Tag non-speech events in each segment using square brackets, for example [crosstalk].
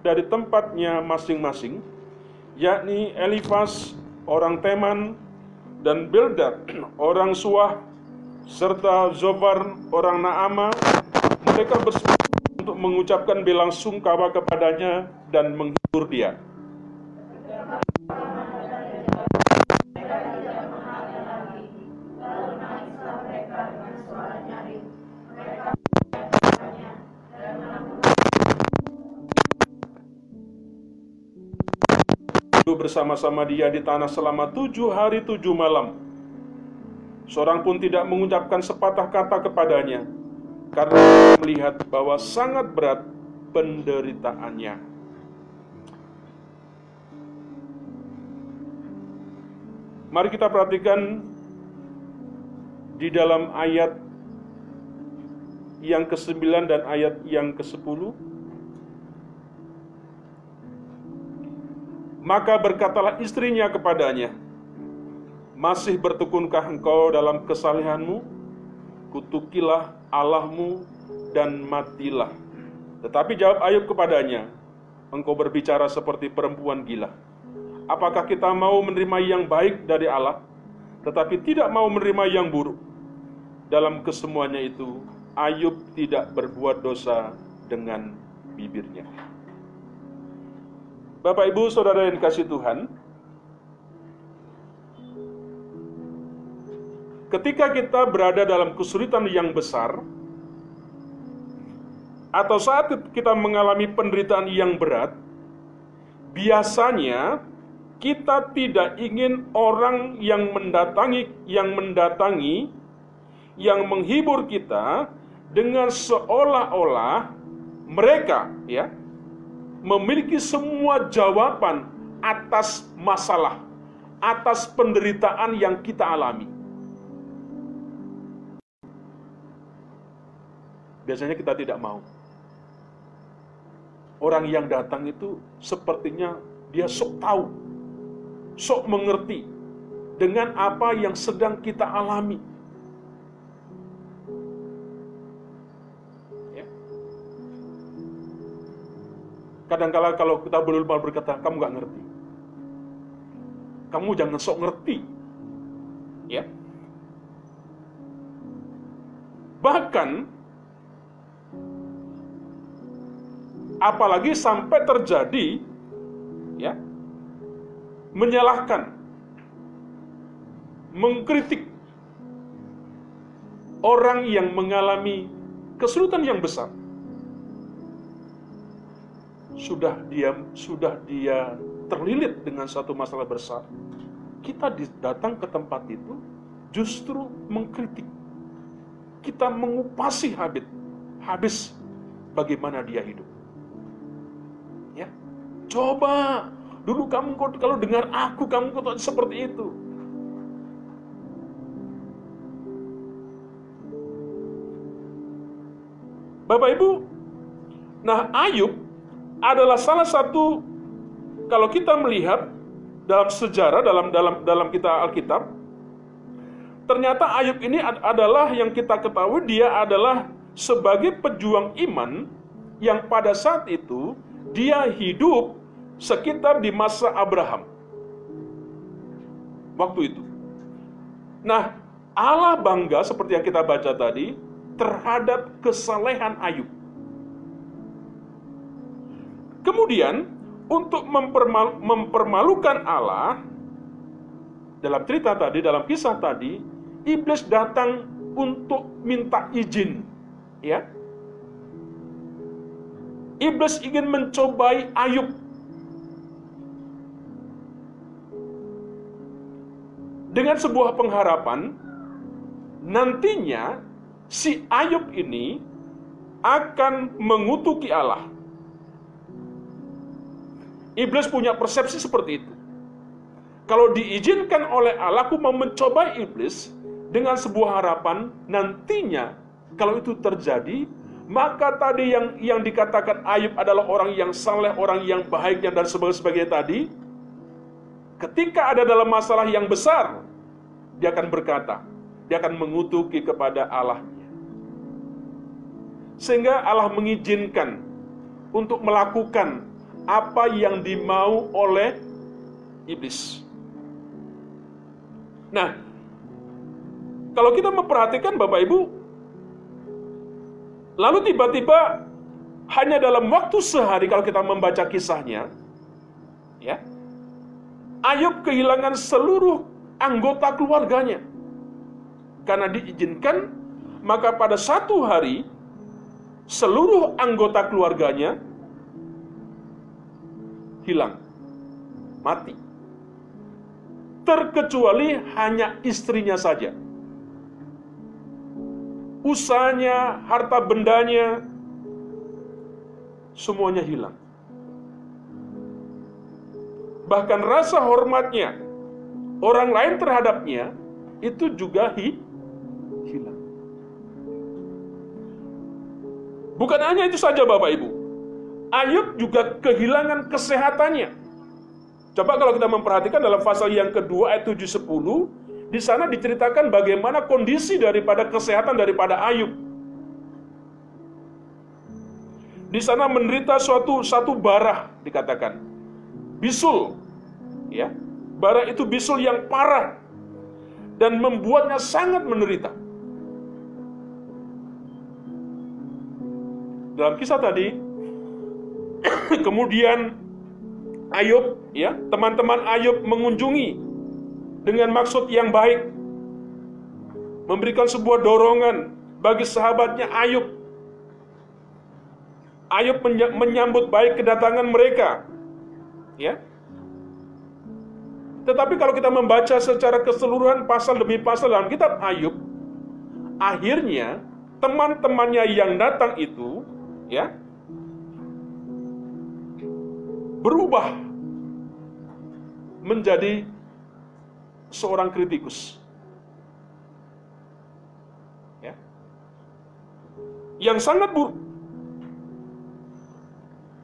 dari tempatnya masing-masing, yakni Elifas orang Teman dan Bildad [clears throat] orang Suah serta Zofar orang Naama mereka bersepakat untuk mengucapkan belang sungkawa kepadanya dan menghibur dia. Bersama-sama dia di tanah selama tujuh hari tujuh malam. Seorang pun tidak mengucapkan sepatah kata kepadanya, karena melihat bahwa sangat berat penderitaannya. Mari kita perhatikan di dalam ayat yang ke-9 dan ayat yang ke-10 Maka berkatalah istrinya kepadanya, Masih bertekunkah engkau dalam kesalehanmu? Kutukilah Allahmu dan matilah. Tetapi jawab Ayub kepadanya, Engkau berbicara seperti perempuan gila. Apakah kita mau menerima yang baik dari Allah, tetapi tidak mau menerima yang buruk? Dalam kesemuanya itu, Ayub tidak berbuat dosa dengan bibirnya. Bapak Ibu Saudara yang dikasih Tuhan, ketika kita berada dalam kesulitan yang besar, atau saat kita mengalami penderitaan yang berat, biasanya kita tidak ingin orang yang mendatangi yang mendatangi yang menghibur kita dengan seolah-olah mereka ya memiliki semua jawaban atas masalah, atas penderitaan yang kita alami. Biasanya kita tidak mau. Orang yang datang itu sepertinya dia sok tahu, sok mengerti dengan apa yang sedang kita alami. Kadangkala kalau kita boleh berkata, kamu nggak ngerti. Kamu jangan sok ngerti. Ya. Bahkan apalagi sampai terjadi ya menyalahkan mengkritik orang yang mengalami kesulitan yang besar sudah dia sudah dia terlilit dengan satu masalah besar, kita datang ke tempat itu justru mengkritik. Kita mengupasi habis habis bagaimana dia hidup. Ya. Coba dulu kamu kalau dengar aku kamu kok seperti itu. Bapak Ibu, nah Ayub adalah salah satu kalau kita melihat dalam sejarah dalam dalam dalam kita Alkitab ternyata Ayub ini adalah yang kita ketahui dia adalah sebagai pejuang iman yang pada saat itu dia hidup sekitar di masa Abraham. Waktu itu. Nah, Allah bangga seperti yang kita baca tadi terhadap kesalehan Ayub. Kemudian untuk mempermal, mempermalukan Allah dalam cerita tadi, dalam kisah tadi, iblis datang untuk minta izin, ya. Iblis ingin mencobai Ayub. Dengan sebuah pengharapan, nantinya si Ayub ini akan mengutuki Allah. Iblis punya persepsi seperti itu. Kalau diizinkan oleh Allah, aku mau mencoba iblis dengan sebuah harapan nantinya kalau itu terjadi, maka tadi yang yang dikatakan Ayub adalah orang yang saleh, orang yang baiknya dan sebagainya tadi, ketika ada dalam masalah yang besar, dia akan berkata, dia akan mengutuki kepada Allahnya. Sehingga Allah mengizinkan untuk melakukan apa yang dimau oleh iblis. Nah, kalau kita memperhatikan Bapak Ibu, lalu tiba-tiba hanya dalam waktu sehari kalau kita membaca kisahnya, ya, Ayub kehilangan seluruh anggota keluarganya. Karena diizinkan, maka pada satu hari seluruh anggota keluarganya hilang, mati. Terkecuali hanya istrinya saja. Usahanya, harta bendanya, semuanya hilang. Bahkan rasa hormatnya orang lain terhadapnya itu juga hi, hilang. Bukan hanya itu saja Bapak Ibu. Ayub juga kehilangan kesehatannya. Coba kalau kita memperhatikan dalam pasal yang kedua ayat 7 10, di sana diceritakan bagaimana kondisi daripada kesehatan daripada Ayub. Di sana menderita suatu satu barah dikatakan. Bisul. Ya. Barah itu bisul yang parah dan membuatnya sangat menderita. Dalam kisah tadi, [laughs] kemudian Ayub, ya, teman-teman Ayub mengunjungi dengan maksud yang baik, memberikan sebuah dorongan bagi sahabatnya Ayub. Ayub menyambut baik kedatangan mereka, ya. Tetapi kalau kita membaca secara keseluruhan pasal demi pasal dalam kitab Ayub, akhirnya teman-temannya yang datang itu ya berubah menjadi seorang kritikus. Ya. Yang sangat buruk.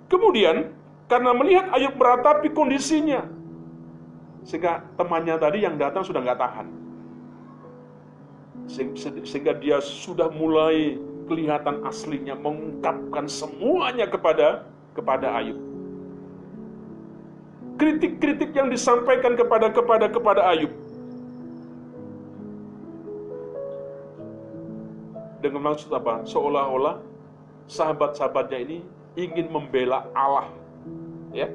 Kemudian, karena melihat Ayub meratapi kondisinya, sehingga temannya tadi yang datang sudah nggak tahan. Sehingga dia sudah mulai kelihatan aslinya mengungkapkan semuanya kepada kepada Ayub. Kritik-kritik yang disampaikan kepada kepada kepada Ayub dengan maksud apa? Seolah-olah sahabat-sahabatnya ini ingin membela Allah, ya,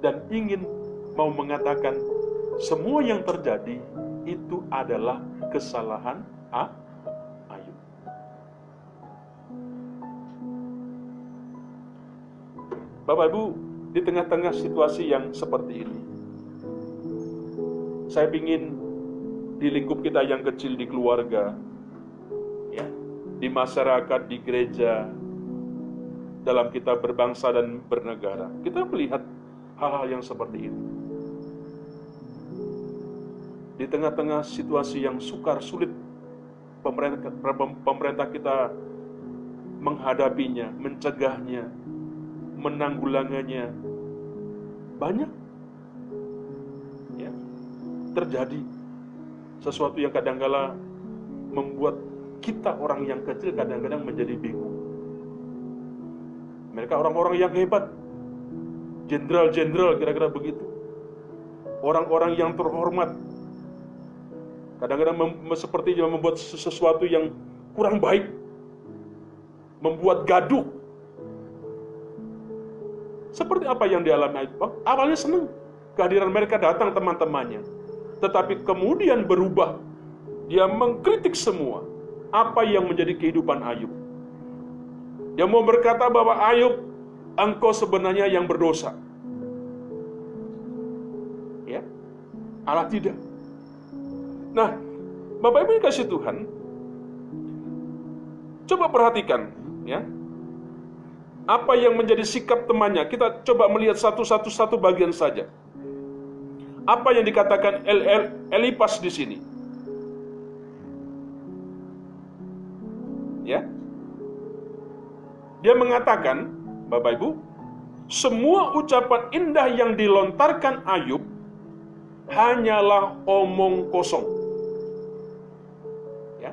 dan ingin mau mengatakan semua yang terjadi itu adalah kesalahan A Bapak Ibu, di tengah-tengah situasi yang seperti ini, saya ingin di lingkup kita yang kecil di keluarga, ya, di masyarakat, di gereja, dalam kita berbangsa dan bernegara, kita melihat hal-hal yang seperti ini. Di tengah-tengah situasi yang sukar, sulit, pemerintah, pemerintah kita menghadapinya, mencegahnya, menanggulangannya. Banyak. Ya. Terjadi sesuatu yang kadangkala membuat kita orang yang kecil kadang-kadang menjadi bingung. Mereka orang-orang yang hebat. Jenderal-jenderal kira-kira begitu. Orang-orang yang terhormat. Kadang-kadang seperti membuat sesuatu yang kurang baik. Membuat gaduh seperti apa yang dialami Ayub? Awalnya senang. Kehadiran mereka datang teman-temannya. Tetapi kemudian berubah. Dia mengkritik semua. Apa yang menjadi kehidupan Ayub. Dia mau berkata bahwa Ayub, engkau sebenarnya yang berdosa. Ya, Allah tidak. Nah, Bapak Ibu kasih Tuhan, coba perhatikan, ya, apa yang menjadi sikap temannya? Kita coba melihat satu-satu satu bagian saja. Apa yang dikatakan El, El, Elipas di sini? Ya. Dia mengatakan, Bapak Ibu, semua ucapan indah yang dilontarkan Ayub hanyalah omong kosong. Ya.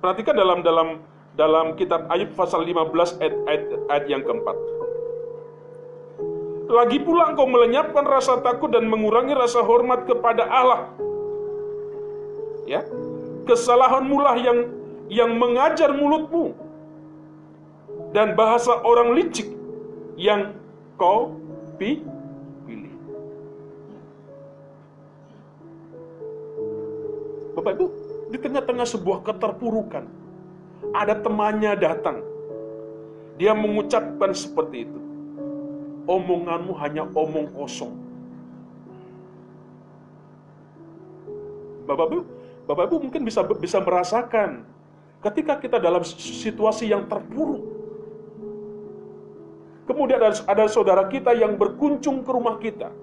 Perhatikan dalam dalam dalam kitab Ayub pasal 15 ayat, ayat, ayat yang keempat. Lagi pula engkau melenyapkan rasa takut dan mengurangi rasa hormat kepada Allah. Ya, kesalahanmu lah yang yang mengajar mulutmu dan bahasa orang licik yang kau pilih. Bapak Ibu, di tengah-tengah sebuah keterpurukan, ada temannya datang. Dia mengucapkan seperti itu. Omonganmu hanya omong kosong. Bapak Ibu, Bapak Ibu mungkin bisa bisa merasakan ketika kita dalam situasi yang terpuruk. Kemudian ada, ada saudara kita yang berkunjung ke rumah kita.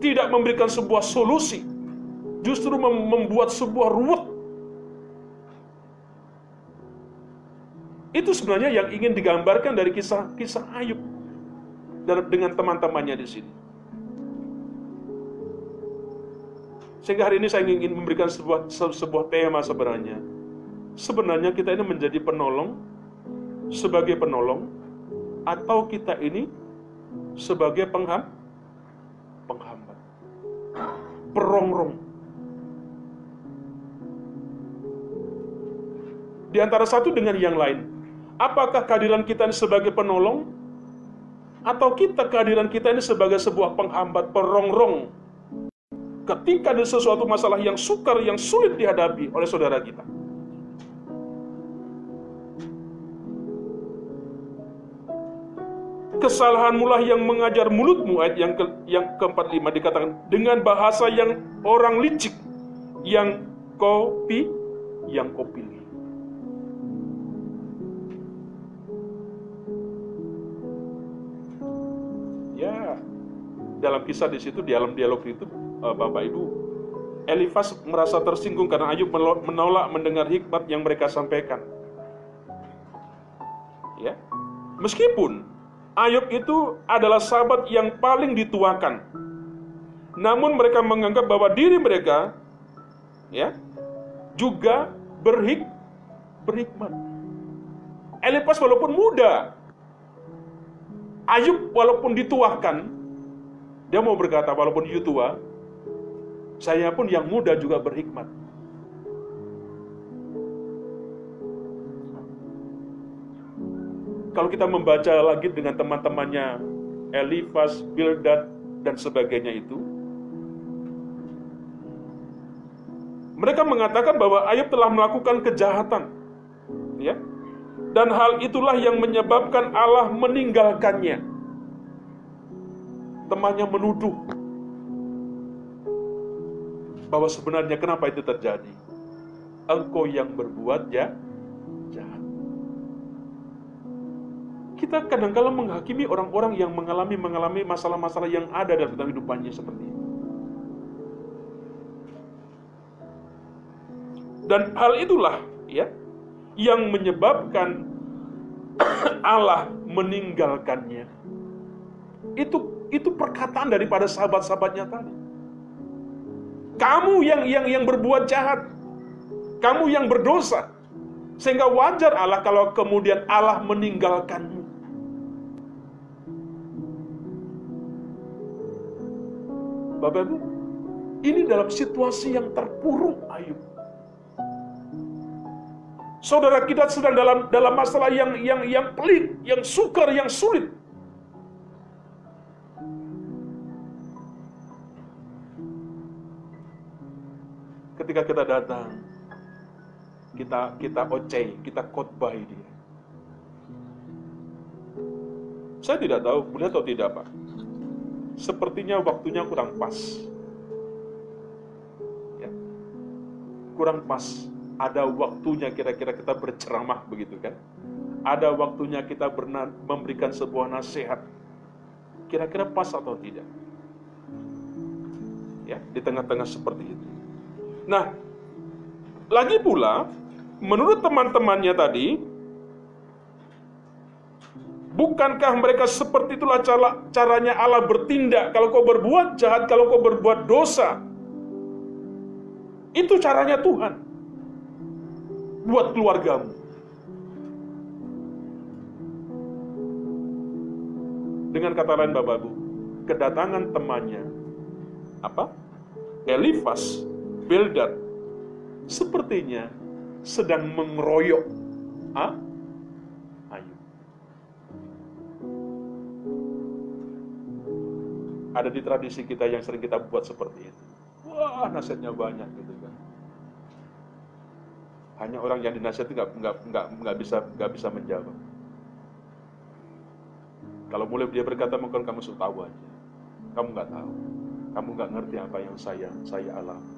Tidak memberikan sebuah solusi, justru membuat sebuah ruwet. Itu sebenarnya yang ingin digambarkan dari kisah-kisah Ayub dengan teman-temannya di sini. Sehingga hari ini saya ingin memberikan sebuah sebuah tema sebenarnya. Sebenarnya kita ini menjadi penolong sebagai penolong atau kita ini sebagai pengham penghambat. Perongrong. Di antara satu dengan yang lain. Apakah kehadiran kita ini sebagai penolong atau kita kehadiran kita ini sebagai sebuah penghambat perongrong ketika ada sesuatu masalah yang sukar yang sulit dihadapi oleh saudara kita. Kesalahan mulah yang mengajar mulutmu ayat yang ke, yang keempat lima dikatakan dengan bahasa yang orang licik yang kopi yang kau pilih. Dalam kisah di situ, di dalam dialog itu, uh, Bapak Ibu, Elifas merasa tersinggung karena Ayub menolak mendengar hikmat yang mereka sampaikan. Ya, meskipun Ayub itu adalah sahabat yang paling dituakan, namun mereka menganggap bahwa diri mereka, ya, juga berhik berhikmat. Elifas walaupun muda, Ayub walaupun dituakan, dia mau berkata, walaupun you tua, saya pun yang muda juga berhikmat. Kalau kita membaca lagi dengan teman-temannya Elifas, Bildad, dan sebagainya itu, mereka mengatakan bahwa Ayub telah melakukan kejahatan. Ya. Dan hal itulah yang menyebabkan Allah meninggalkannya temannya menuduh bahwa sebenarnya kenapa itu terjadi? Engkau yang berbuat ya jahat. Kita kadang-kala menghakimi orang-orang yang mengalami mengalami masalah-masalah yang ada dalam kehidupannya seperti itu. Dan hal itulah ya yang menyebabkan [coughs] Allah meninggalkannya. Itu itu perkataan daripada sahabat-sahabatnya tadi. Kamu yang yang yang berbuat jahat. Kamu yang berdosa. Sehingga wajar Allah kalau kemudian Allah meninggalkanmu. Bapak Ibu, ini dalam situasi yang terpuruk Ayub. Saudara kita sedang dalam dalam masalah yang yang yang pelik, yang sukar, yang sulit. Ketika kita datang, kita kita ocei, kita khotbah dia. Saya tidak tahu, boleh atau tidak Pak. Sepertinya waktunya kurang pas. Ya. Kurang pas. Ada waktunya kira-kira kita berceramah begitu kan. Ada waktunya kita memberikan sebuah nasihat. Kira-kira pas atau tidak? Ya, di tengah-tengah seperti itu. Nah, lagi pula, menurut teman-temannya tadi, bukankah mereka seperti itulah cara, caranya Allah bertindak? Kalau kau berbuat jahat, kalau kau berbuat dosa, Itu caranya Tuhan buat keluargamu. Dengan kata lain Bapak Ibu, kedatangan temannya apa? Elifas, Bildad sepertinya sedang mengeroyok ah? Ayub. Ada di tradisi kita yang sering kita buat seperti itu. Wah, nasihatnya banyak gitu kan. Hanya orang yang dinasihati nggak nggak nggak nggak bisa nggak bisa menjawab. Kalau mulai dia berkata mungkin kamu sudah tahu aja. Kamu nggak tahu. Kamu nggak ngerti apa yang saya saya alami.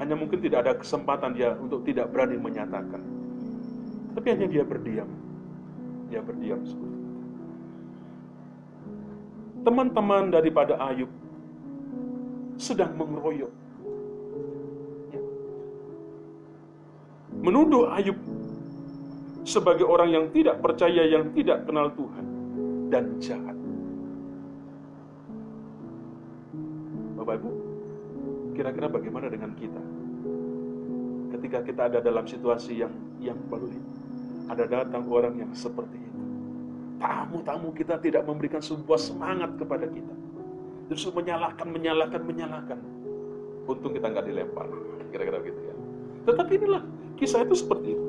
Hanya mungkin tidak ada kesempatan dia untuk tidak berani menyatakan. Tapi hanya dia berdiam. Dia berdiam seperti. Teman-teman daripada Ayub sedang mengeroyok menuduh Ayub sebagai orang yang tidak percaya, yang tidak kenal Tuhan, dan jahat. Bapak Ibu, kira-kira bagaimana dengan kita? Ketika kita ada dalam situasi yang yang pelik, ada datang orang yang seperti itu. Tamu-tamu kita tidak memberikan sebuah semangat kepada kita. Justru menyalahkan, menyalahkan, menyalahkan. Untung kita nggak dilempar. Kira-kira gitu ya. Tetapi inilah Kisah itu seperti itu.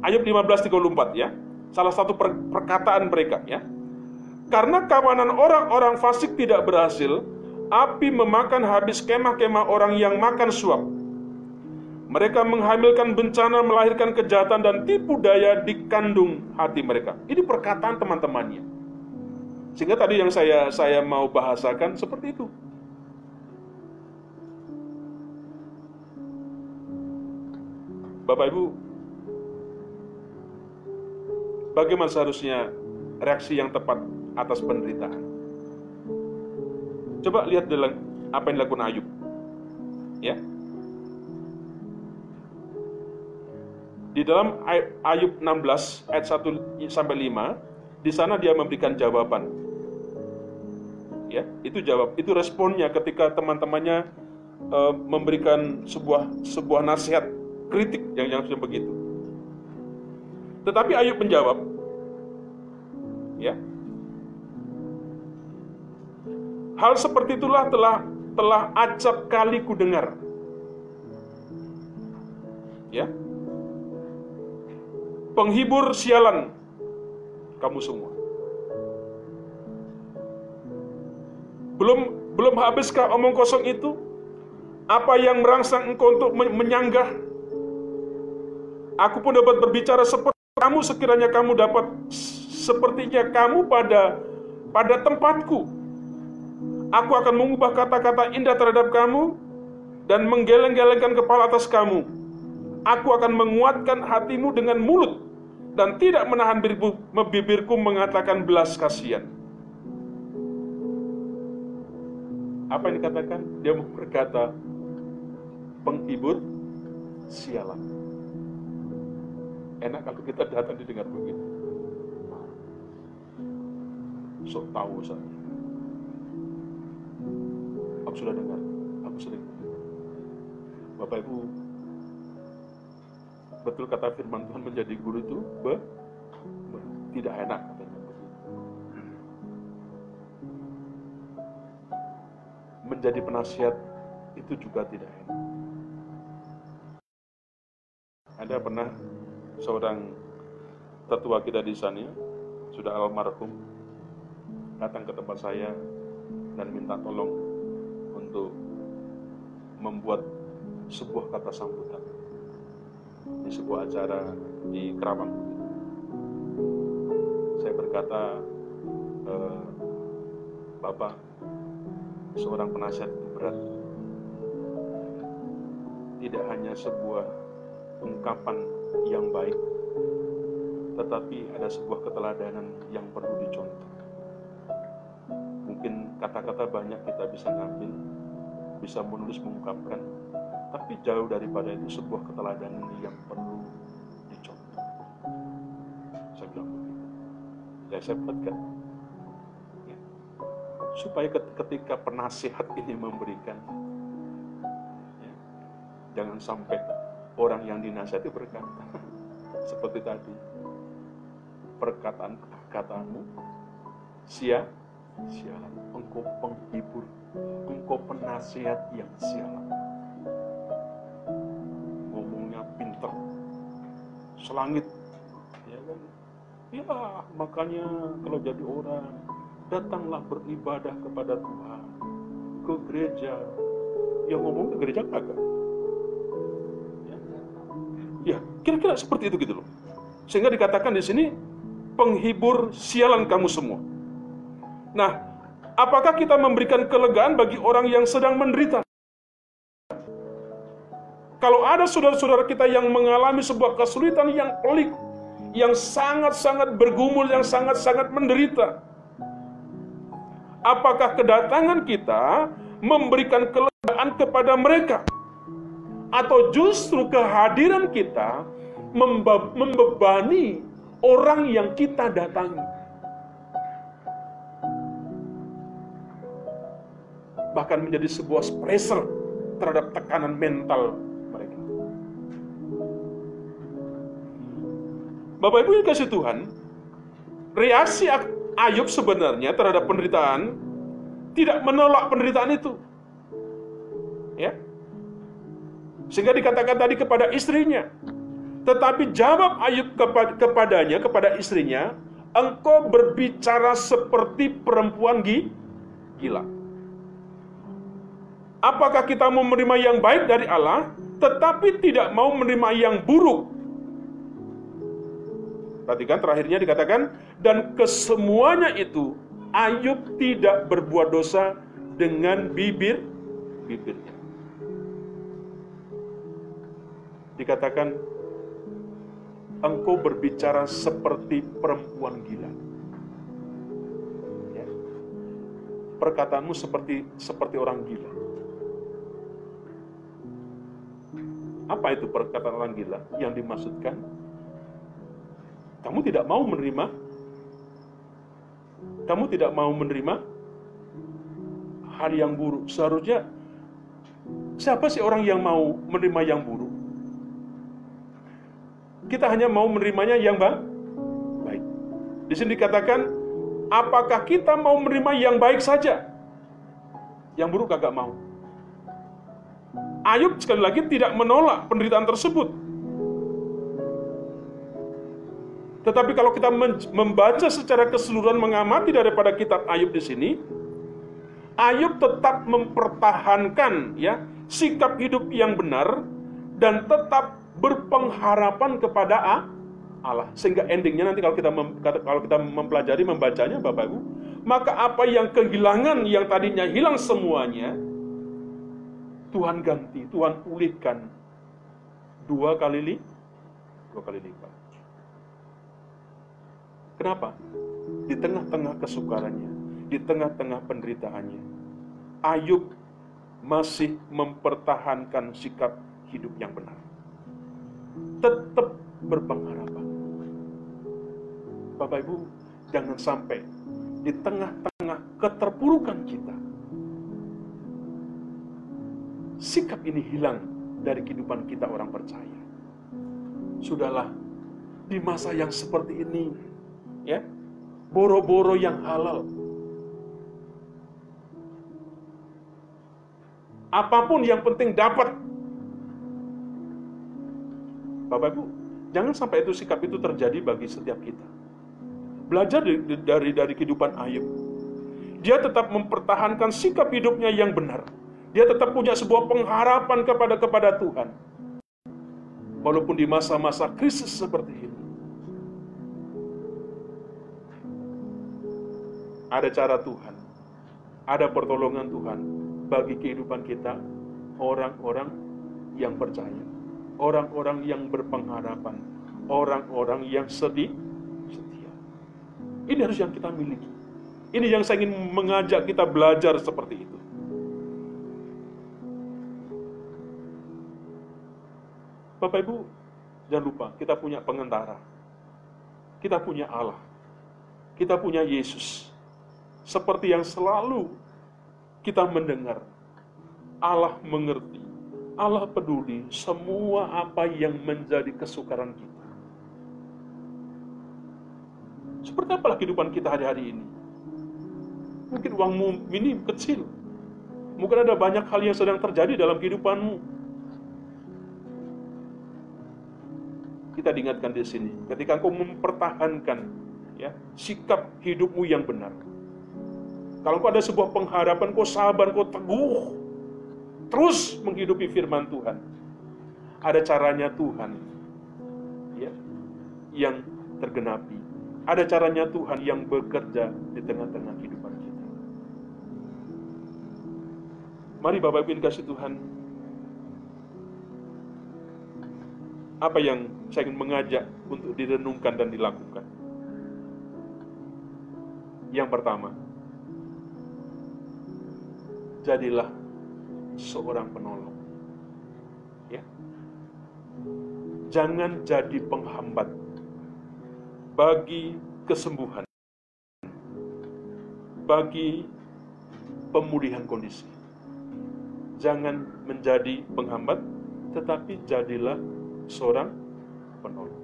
Ayub 15:34 ya. Salah satu per perkataan mereka ya. Karena kawanan orang-orang fasik tidak berhasil, api memakan habis kemah-kemah orang yang makan suap. Mereka menghamilkan bencana, melahirkan kejahatan dan tipu daya di kandung hati mereka. Ini perkataan teman-temannya. Sehingga tadi yang saya saya mau bahasakan seperti itu. Bapak Ibu, bagaimana seharusnya reaksi yang tepat atas penderitaan? Coba lihat dalam apa yang dilakukan Ayub. Ya. Di dalam Ayub 16 ayat 1 sampai 5, di sana dia memberikan jawaban ya itu jawab itu responnya ketika teman-temannya uh, memberikan sebuah sebuah nasihat kritik yang yang begitu tetapi Ayub menjawab ya hal seperti itulah telah telah acap kali ku dengar ya penghibur sialan kamu semua Belum belum habiskah omong kosong itu? Apa yang merangsang engkau untuk menyanggah? Aku pun dapat berbicara seperti kamu sekiranya kamu dapat sepertinya kamu pada pada tempatku. Aku akan mengubah kata-kata indah terhadap kamu dan menggeleng-gelengkan kepala atas kamu. Aku akan menguatkan hatimu dengan mulut dan tidak menahan bibirku mengatakan belas kasihan. Apa yang dikatakan? Dia berkata, penghibur sialan. Enak kalau kita datang didengar begitu. Sok tahu saja. Sudah dengar, aku sering. Bapak Ibu, betul kata firman Tuhan menjadi guru itu be, be, tidak enak menjadi penasihat itu juga tidak enak. Ada pernah seorang tetua kita di sana, sudah almarhum, datang ke tempat saya dan minta tolong membuat sebuah kata sambutan di sebuah acara di Kerawang. Saya berkata, e, Bapak, seorang penasihat itu berat. Tidak hanya sebuah ungkapan yang baik, tetapi ada sebuah keteladanan yang perlu dicontoh. Mungkin kata-kata banyak kita bisa ngambil, bisa menulis mengungkapkan, tapi jauh daripada itu sebuah keteladanan yang perlu dicontoh. Saya bilang begitu. Ya saya buatkan. supaya ketika penasihat ini memberikan ya, jangan sampai orang yang dinasihati berkata [laughs] seperti tadi perkataan perkataanmu sia sialan. Engkau penghibur. Engkau penasihat yang sialan. Ngomongnya pinter. Selangit. Ya kan? Ya makanya kalau jadi orang datanglah beribadah kepada Tuhan. Ke gereja. Yang ngomong ke gereja kagak ya, ya kira-kira seperti itu gitu loh. Sehingga dikatakan di sini penghibur sialan kamu semua nah apakah kita memberikan kelegaan bagi orang yang sedang menderita kalau ada saudara-saudara kita yang mengalami sebuah kesulitan yang pelik yang sangat-sangat bergumul yang sangat-sangat menderita apakah kedatangan kita memberikan kelegaan kepada mereka atau justru kehadiran kita membe membebani orang yang kita datangi. Bahkan menjadi sebuah pressure terhadap tekanan mental mereka. Bapak Ibu yang kasih Tuhan, reaksi Ayub sebenarnya terhadap penderitaan tidak menolak penderitaan itu. Ya. Sehingga dikatakan tadi kepada istrinya. Tetapi jawab Ayub kepadanya, kepada istrinya, engkau berbicara seperti perempuan gila. Apakah kita mau menerima yang baik dari Allah, tetapi tidak mau menerima yang buruk Perhatikan terakhirnya dikatakan dan kesemuanya itu Ayub tidak berbuat dosa dengan bibir bibirnya. Dikatakan engkau berbicara seperti perempuan gila. Ya. Perkataanmu seperti seperti orang gila. Apa itu perkataan orang gila yang dimaksudkan? Kamu tidak mau menerima kamu tidak mau menerima hal yang buruk. Seharusnya siapa sih orang yang mau menerima yang buruk? Kita hanya mau menerimanya yang baik. Di sini dikatakan, apakah kita mau menerima yang baik saja? Yang buruk agak mau. Ayub sekali lagi tidak menolak penderitaan tersebut. Tetapi kalau kita membaca secara keseluruhan mengamati daripada kitab Ayub di sini, Ayub tetap mempertahankan ya sikap hidup yang benar dan tetap berpengharapan kepada Allah. Sehingga endingnya nanti kalau kita mem, kalau kita mempelajari membacanya Bapak Ibu, maka apa yang kehilangan yang tadinya hilang semuanya Tuhan ganti, Tuhan pulihkan dua kali li, dua kali lipat. Kenapa? Di tengah-tengah kesukarannya, di tengah-tengah penderitaannya, Ayub masih mempertahankan sikap hidup yang benar. Tetap berpengharapan. Bapak Ibu, jangan sampai di tengah-tengah keterpurukan kita, sikap ini hilang dari kehidupan kita orang percaya. Sudahlah, di masa yang seperti ini, ya boro-boro yang halal. Apa pun yang penting dapat. Bapak Ibu, jangan sampai itu sikap itu terjadi bagi setiap kita. Belajar dari dari, dari kehidupan Ayub. Dia tetap mempertahankan sikap hidupnya yang benar. Dia tetap punya sebuah pengharapan kepada kepada Tuhan. Walaupun di masa-masa krisis seperti ini. ada cara Tuhan, ada pertolongan Tuhan bagi kehidupan kita, orang-orang yang percaya, orang-orang yang berpengharapan, orang-orang yang sedih, setia. Ini harus yang kita miliki. Ini yang saya ingin mengajak kita belajar seperti itu. Bapak Ibu, jangan lupa kita punya pengentara. Kita punya Allah. Kita punya Yesus seperti yang selalu kita mendengar. Allah mengerti, Allah peduli semua apa yang menjadi kesukaran kita. Seperti apalah kehidupan kita hari-hari ini? Mungkin uangmu minim, kecil. Mungkin ada banyak hal yang sedang terjadi dalam kehidupanmu. Kita diingatkan di sini, ketika engkau mempertahankan ya sikap hidupmu yang benar. Kalau kau ada sebuah pengharapan, kau sabar, kau teguh, terus menghidupi firman Tuhan. Ada caranya Tuhan ya, yang tergenapi. Ada caranya Tuhan yang bekerja di tengah-tengah kehidupan kita. Mari Bapak Ibu kasih Tuhan. Apa yang saya ingin mengajak untuk direnungkan dan dilakukan. Yang pertama, jadilah seorang penolong. Ya. Jangan jadi penghambat bagi kesembuhan, bagi pemulihan kondisi. Jangan menjadi penghambat, tetapi jadilah seorang penolong.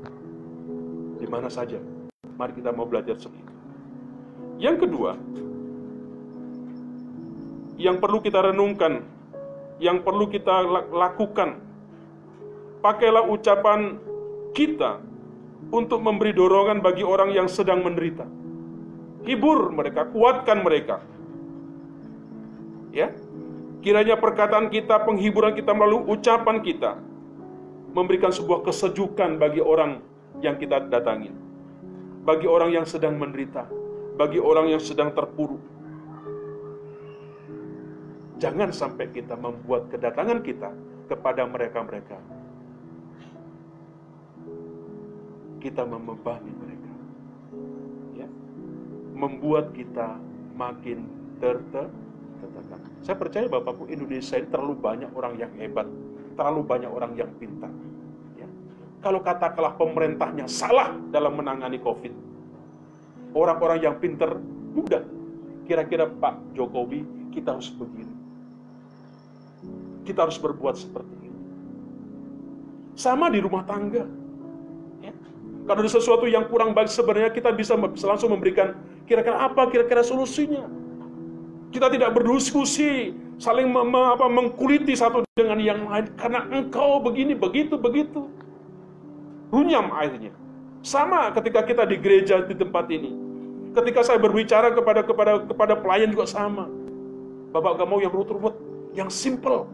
Di mana saja. Mari kita mau belajar seperti. Yang kedua, yang perlu kita renungkan yang perlu kita lakukan. Pakailah ucapan kita untuk memberi dorongan bagi orang yang sedang menderita. Hibur mereka, kuatkan mereka. Ya. Kiranya perkataan kita, penghiburan kita melalui ucapan kita memberikan sebuah kesejukan bagi orang yang kita datangi. Bagi orang yang sedang menderita, bagi orang yang sedang terpuruk, Jangan sampai kita membuat kedatangan kita kepada mereka-mereka. Kita membebani mereka. Ya. Membuat kita makin tertekan. Saya percaya Bapakku Indonesia ini terlalu banyak orang yang hebat, terlalu banyak orang yang pintar. Ya. Kalau katakanlah pemerintahnya salah dalam menangani COVID, orang-orang yang pintar mudah. Kira-kira Pak Jokowi kita harus begini kita harus berbuat seperti ini. Sama di rumah tangga. Ya. Kalau ada sesuatu yang kurang baik sebenarnya kita bisa langsung memberikan kira-kira apa kira-kira solusinya. Kita tidak berdiskusi, saling mem apa, mengkuliti satu dengan yang lain karena engkau begini, begitu, begitu. Runyam akhirnya. Sama ketika kita di gereja di tempat ini. Ketika saya berbicara kepada kepada kepada pelayan juga sama. Bapak gak mau yang ruwet-ruwet, yang simple.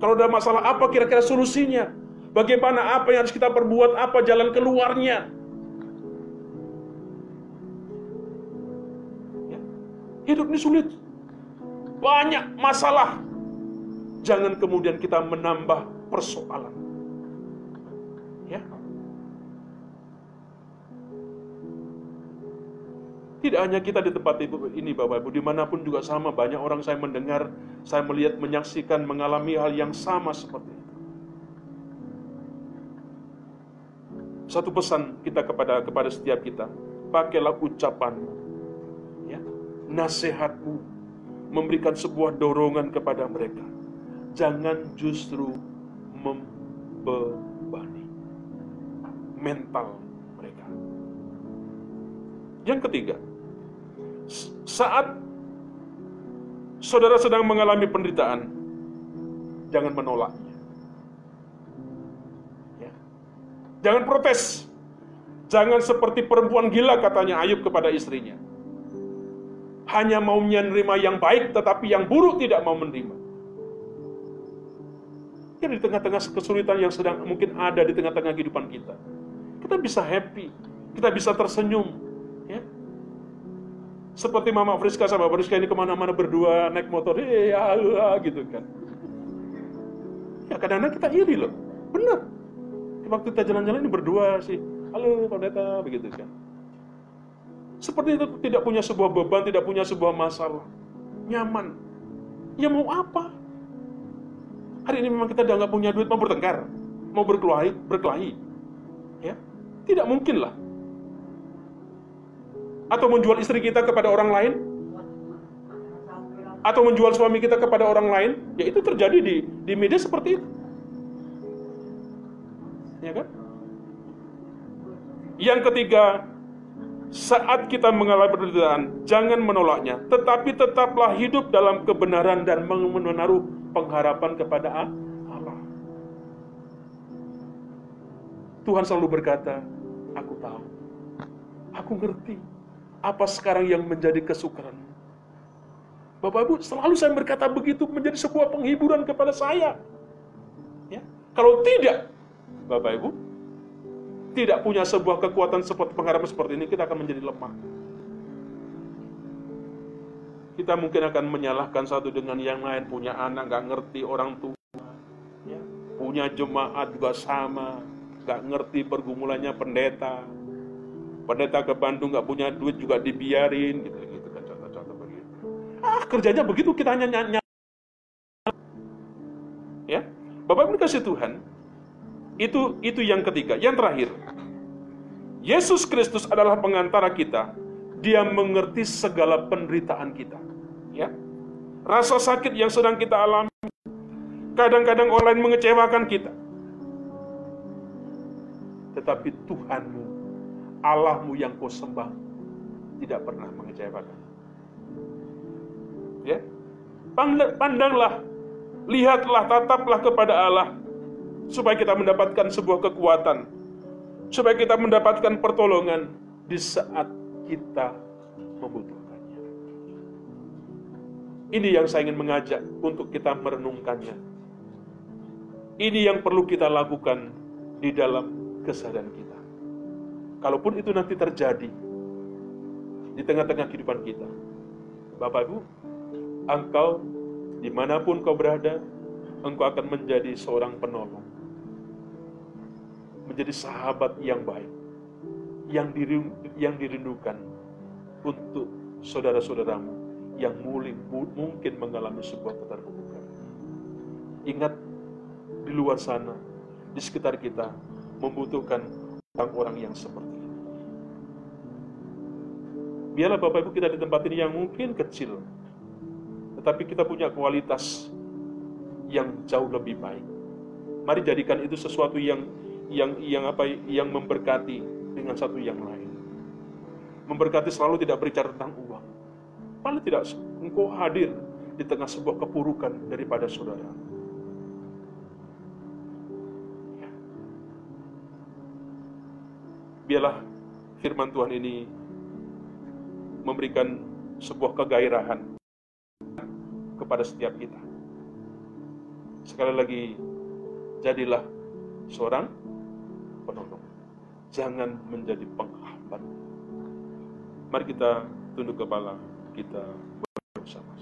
Kalau ada masalah apa kira-kira solusinya? Bagaimana apa yang harus kita perbuat? Apa jalan keluarnya? Ya. Hidup ini sulit. Banyak masalah. Jangan kemudian kita menambah persoalan. Ya. Tidak hanya kita di tempat ini Bapak Ibu, di mana pun juga sama. Banyak orang saya mendengar, saya melihat, menyaksikan, mengalami hal yang sama seperti itu. Satu pesan kita kepada kepada setiap kita, pakailah ucapanmu, ya, nasihatmu, memberikan sebuah dorongan kepada mereka. Jangan justru membebani mental mereka. Yang ketiga, saat saudara sedang mengalami penderitaan, jangan menolaknya. Ya. Jangan protes. Jangan seperti perempuan gila katanya Ayub kepada istrinya. Hanya mau menerima yang baik tetapi yang buruk tidak mau menerima. Ya di tengah-tengah kesulitan yang sedang mungkin ada di tengah-tengah kehidupan kita. Kita bisa happy, kita bisa tersenyum, seperti Mama Friska sama Friska ini ke mana-mana berdua naik motor, ya, ya, gitu kan. Ya kadang-kadang kita iri loh, benar. Waktu kita jalan-jalan ini berdua sih, halo pendeta, begitu kan. Seperti itu tidak punya sebuah beban, tidak punya sebuah masalah. Nyaman. Ya mau apa? Hari ini memang kita udah nggak punya duit, mau bertengkar, mau berkelahi, berkelahi. Ya, tidak mungkin lah Atau menjual istri kita kepada orang lain? Atau menjual suami kita kepada orang lain? Ya itu terjadi di, di media seperti itu. Ya kan? Yang ketiga, saat kita mengalami penderitaan, jangan menolaknya, tetapi tetaplah hidup dalam kebenaran dan menaruh pengharapan kepada Allah. Tuhan selalu berkata, aku tahu, aku ngerti apa sekarang yang menjadi kesukaran. Bapak Ibu, selalu saya berkata begitu menjadi sebuah penghiburan kepada saya. Ya. Kalau tidak, Bapak Ibu, tidak punya sebuah kekuatan seperti pengharapan seperti ini, kita akan menjadi lemah. Kita mungkin akan menyalahkan satu dengan yang lain, punya anak nggak ngerti orang tua, ya. punya jemaat juga sama, nggak ngerti pergumulannya pendeta, pendeta ke Bandung nggak punya duit juga dibiarin, gitu, gitu kan contoh-contoh begitu. Ah kerjanya begitu kita hanya nyanyi. Ya, Bapak Ibu kasih Tuhan, itu itu yang ketiga, yang terakhir. Yesus Kristus adalah pengantara kita. Dia mengerti segala penderitaan kita ya. Rasa sakit yang sedang kita alami, kadang-kadang orang lain mengecewakan kita. Tetapi Tuhanmu, Allahmu yang kau sembah, tidak pernah mengecewakan. Ya, pandanglah, lihatlah, tataplah kepada Allah, supaya kita mendapatkan sebuah kekuatan, supaya kita mendapatkan pertolongan di saat kita membutuhkan. Ini yang saya ingin mengajak untuk kita merenungkannya. Ini yang perlu kita lakukan di dalam kesadaran kita. Kalaupun itu nanti terjadi di tengah-tengah kehidupan kita. Bapak Ibu, engkau di mana pun kau berada, engkau akan menjadi seorang penolong. Menjadi sahabat yang baik, yang, yang dirindukan untuk saudara-saudaramu yang muli, mungkin mengalami sebuah keterpurukan. Ingat, di luar sana, di sekitar kita, membutuhkan orang-orang yang seperti ini. Biarlah Bapak Ibu kita di tempat ini yang mungkin kecil, tetapi kita punya kualitas yang jauh lebih baik. Mari jadikan itu sesuatu yang yang yang apa yang memberkati dengan satu yang lain. Memberkati selalu tidak berbicara tentang uang, Paling tidak engkau hadir di tengah sebuah kepurukan daripada saudara. Ya. Biarlah firman Tuhan ini memberikan sebuah kegairahan kepada setiap kita. Sekali lagi, jadilah seorang penolong. Jangan menjadi penghambat. Mari kita tunduk kepala kita bersama.